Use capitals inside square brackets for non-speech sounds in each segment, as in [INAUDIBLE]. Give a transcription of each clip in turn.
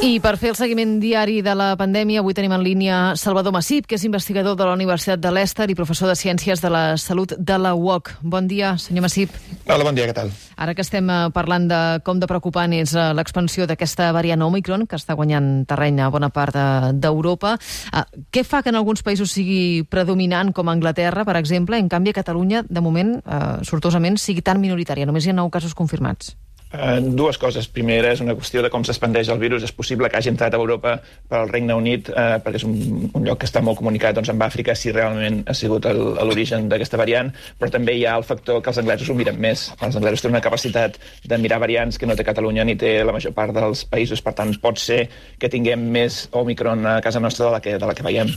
I per fer el seguiment diari de la pandèmia, avui tenim en línia Salvador Massip, que és investigador de la Universitat de l'Èster i professor de Ciències de la Salut de la UOC. Bon dia, senyor Massip. Hola, bon dia, què tal? Ara que estem eh, parlant de com de preocupant és eh, l'expansió d'aquesta variant Omicron, que està guanyant terreny a bona part d'Europa, de, què fa que en alguns països sigui predominant, com Anglaterra, per exemple, en canvi a Catalunya, de moment, eh, sortosament, sigui tan minoritària? Només hi ha nou casos confirmats. Uh, dues coses. Primera és una qüestió de com s'expandeix el virus. És possible que hagi entrat a Europa per al Regne Unit, uh, perquè és un, un lloc que està molt comunicat doncs, amb Àfrica, si realment ha sigut l'origen d'aquesta variant, però també hi ha el factor que els anglesos ho miren més. Els anglesos tenen una capacitat de mirar variants que no té Catalunya ni té la major part dels països, per tant, pot ser que tinguem més Omicron a casa nostra de la que, de la que veiem.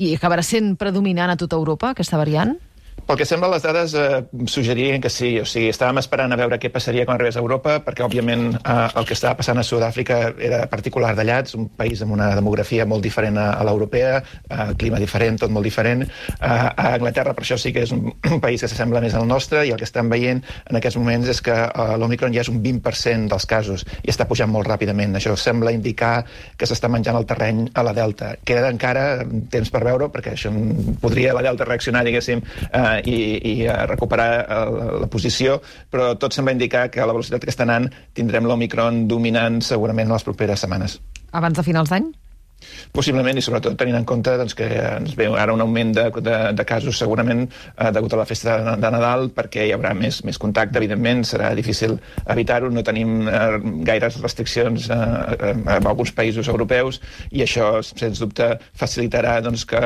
I acabarà sent predominant a tota Europa, aquesta variant? Pel que sembla, les dades eh, suggerien que sí. O sigui, estàvem esperant a veure què passaria quan arribés a Europa, perquè, òbviament, eh, el que estava passant a Sud-àfrica era particular d'allà, és un país amb una demografia molt diferent a, a l'europea, eh, clima diferent, tot molt diferent. Eh, a Anglaterra, per això sí que és un, [CLEARS THROAT] un país que s'assembla més al nostre, i el que estem veient en aquests moments és que eh, l'Omicron ja és un 20% dels casos, i està pujant molt ràpidament. Això sembla indicar que s'està menjant el terreny a la Delta. Queda encara temps per veure, perquè això podria la Delta reaccionar, diguéssim, eh, i, i a recuperar la, la posició, però tot sembla indicar que a la velocitat que està anant tindrem l'Omicron dominant segurament en les properes setmanes. Abans de finals d'any? Possiblement, i sobretot tenint en compte doncs, que ens ve ara un augment de, de, de casos segurament eh, degut a la festa de, de Nadal, perquè hi haurà més, més contacte, evidentment, serà difícil evitar-ho, no tenim eh, gaires restriccions eh, eh, en alguns països europeus, i això, sens dubte, facilitarà doncs, que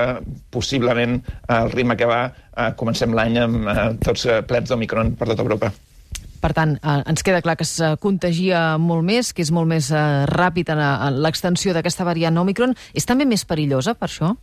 possiblement el ritme que va eh, comencem l'any amb eh, tots eh, plens d'Omicron per tota Europa. Per tant, eh, ens queda clar que es contagia molt més, que és molt més eh, ràpid en l'extensió d'aquesta variant Omicron. És també més perillosa, per això?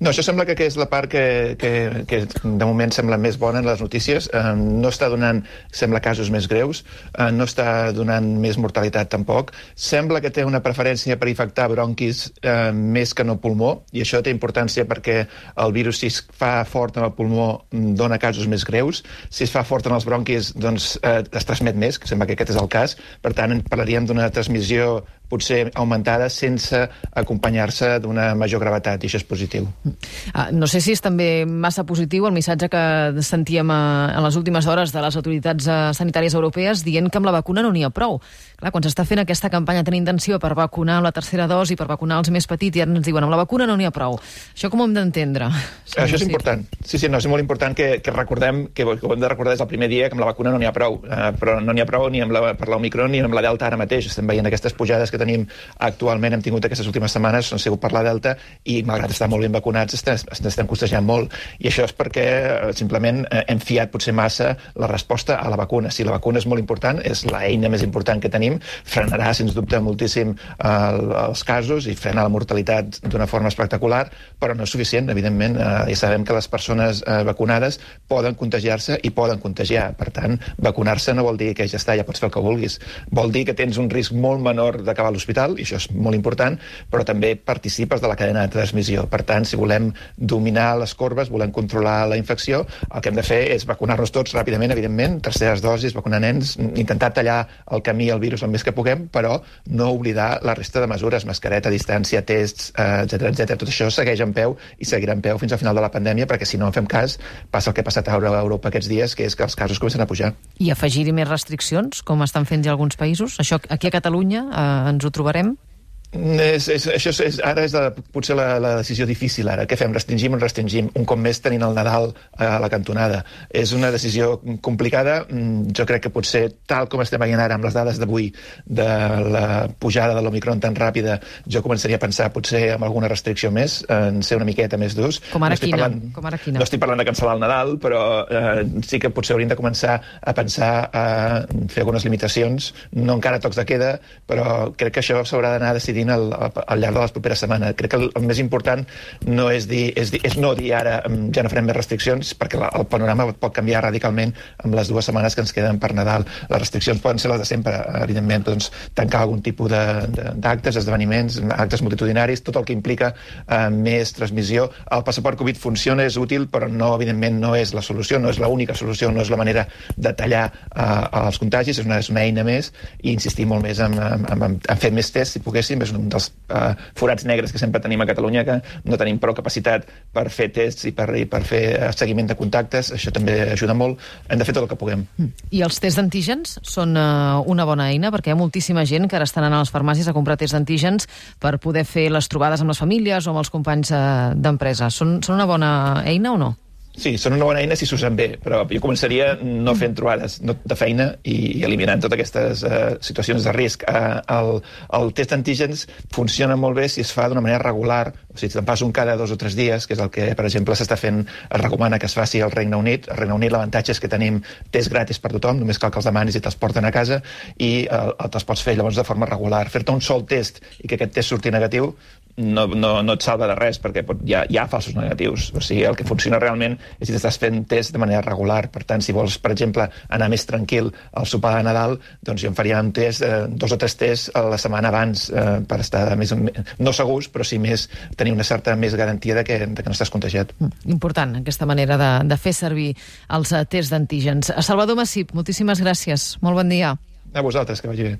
No, això sembla que, és la part que, que, que de moment sembla més bona en les notícies. Eh, no està donant, sembla, casos més greus, eh, no està donant més mortalitat tampoc. Sembla que té una preferència per infectar bronquis eh, més que no pulmó, i això té importància perquè el virus, si es fa fort en el pulmó, dona casos més greus. Si es fa fort en els bronquis, doncs eh, es transmet més, que sembla que aquest és el cas. Per tant, parlaríem d'una transmissió potser augmentada sense acompanyar-se d'una major gravetat, i això és positiu. Ah, no sé si és també massa positiu el missatge que sentíem a, eh, en les últimes hores de les autoritats eh, sanitàries europees dient que amb la vacuna no n'hi ha prou. Clar, quan s'està fent aquesta campanya tan intenció per vacunar amb la tercera dosi, per vacunar els més petits, i ara ens diuen amb la vacuna no n'hi ha prou. Això com ho hem d'entendre? Això és sí. important. Sí, sí, no, és molt important que, que recordem, que, que ho hem de recordar des del primer dia, que amb la vacuna no n'hi ha prou. Uh, però no n'hi ha prou ni amb la, per l'Omicron ni amb la Delta ara mateix. Estem veient aquestes pujades que tenim actualment, hem tingut aquestes últimes setmanes, han sigut per la Delta, i malgrat estar molt ben vacunats, estem, estem costejant molt. I això és perquè uh, simplement uh, hem fiat potser massa la resposta a la vacuna. Si la vacuna és molt important, és l'eina més important que tenim, frenarà, sens dubte, moltíssim els casos i frena la mortalitat d'una forma espectacular, però no és suficient, evidentment. Uh, ja sabem que les persones uh, vacunades poden contagiar-se i poden contagiar. Per tant, vacunar-se no vol dir que ja està, ja pots fer el que vulguis. Vol dir que tens un risc molt menor d'acabar a l'hospital, i això és molt important, però també participes de la cadena de transmissió. Per tant, si volem dominar les corbes, volem controlar la infecció, el que hem de fer és vacunar-nos tots ràpidament, evidentment, terceres dosis, vacunar nens, intentar tallar el camí al virus el més que puguem, però no oblidar la resta de mesures, mascareta, distància, tests, etc eh, etc. Tot això segueix en peu i seguirà en peu fins al final de la pandèmia, perquè si no en fem cas, passa el que ha passat a Europa aquests dies, que és que els casos comencen a pujar. I afegir-hi més restriccions, com estan fent ja alguns països? Això aquí a Catalunya eh, ens ho trobarem? És, és, això és, és, ara és la, potser la, la decisió difícil, ara. Què fem? Restringim o restringim? Un cop més tenint el Nadal a la cantonada. És una decisió complicada. Mm, jo crec que potser, tal com estem veient ara amb les dades d'avui de la pujada de l'Omicron tan ràpida, jo començaria a pensar potser amb alguna restricció més, en ser una miqueta més durs. Com ara, no quina? Parlant, com ara quina? No estic parlant de cancel·lar el Nadal, però eh, sí que potser hauríem de començar a pensar a fer algunes limitacions. No encara tocs de queda, però crec que això s'haurà d'anar decidint produint al, al llarg de les properes setmanes. Crec que el, el més important no és, dir, és, dir, és no dir ara ja no farem més restriccions, perquè la, el panorama pot canviar radicalment amb les dues setmanes que ens queden per Nadal. Les restriccions poden ser les de sempre, evidentment, doncs, tancar algun tipus d'actes, esdeveniments, actes multitudinaris, tot el que implica eh, més transmissió. El passaport Covid funciona, és útil, però no, evidentment no és la solució, no és l'única solució, no és la manera de tallar eh, els contagis, és una, és una eina més, i insistir molt més en, en, en, en fer més tests, si poguéssim, és un dels uh, forats negres que sempre tenim a Catalunya, que no tenim prou capacitat per fer tests i per, i per fer eh, seguiment de contactes, això també ajuda molt, hem de fer tot el que puguem. I els tests d'antígens són uh, una bona eina, perquè hi ha moltíssima gent que ara estan anant a les farmàcies a comprar tests d'antígens per poder fer les trobades amb les famílies o amb els companys uh, d'empresa. Són, són una bona eina o no? Sí, són una bona eina si s'usen bé, però jo començaria no fent trobades no, de feina i, eliminant totes aquestes uh, situacions de risc. Uh, el, el test d'antígens funciona molt bé si es fa d'una manera regular, o sigui, si te'n fas un cada dos o tres dies, que és el que, per exemple, s'està fent, es recomana que es faci al Regne Unit. Al Regne Unit l'avantatge és que tenim test gratis per tothom, només cal que els demanis i te'ls porten a casa i uh, te'ls pots fer llavors de forma regular. Fer-te un sol test i que aquest test surti negatiu no, no, no et salva de res perquè pot, hi, ha, hi ha falsos negatius. O sigui, el que funciona realment és si t'estàs fent test de manera regular. Per tant, si vols, per exemple, anar més tranquil al sopar de Nadal, doncs jo em faria un test, eh, dos o tres tests a la setmana abans eh, per estar més, no segurs, però sí més, tenir una certa més garantia de que, de que no estàs contagiat. Mm, important, aquesta manera de, de fer servir els eh, tests d'antígens. Salvador Massip, moltíssimes gràcies. Molt bon dia. A vosaltres, que vagi bé.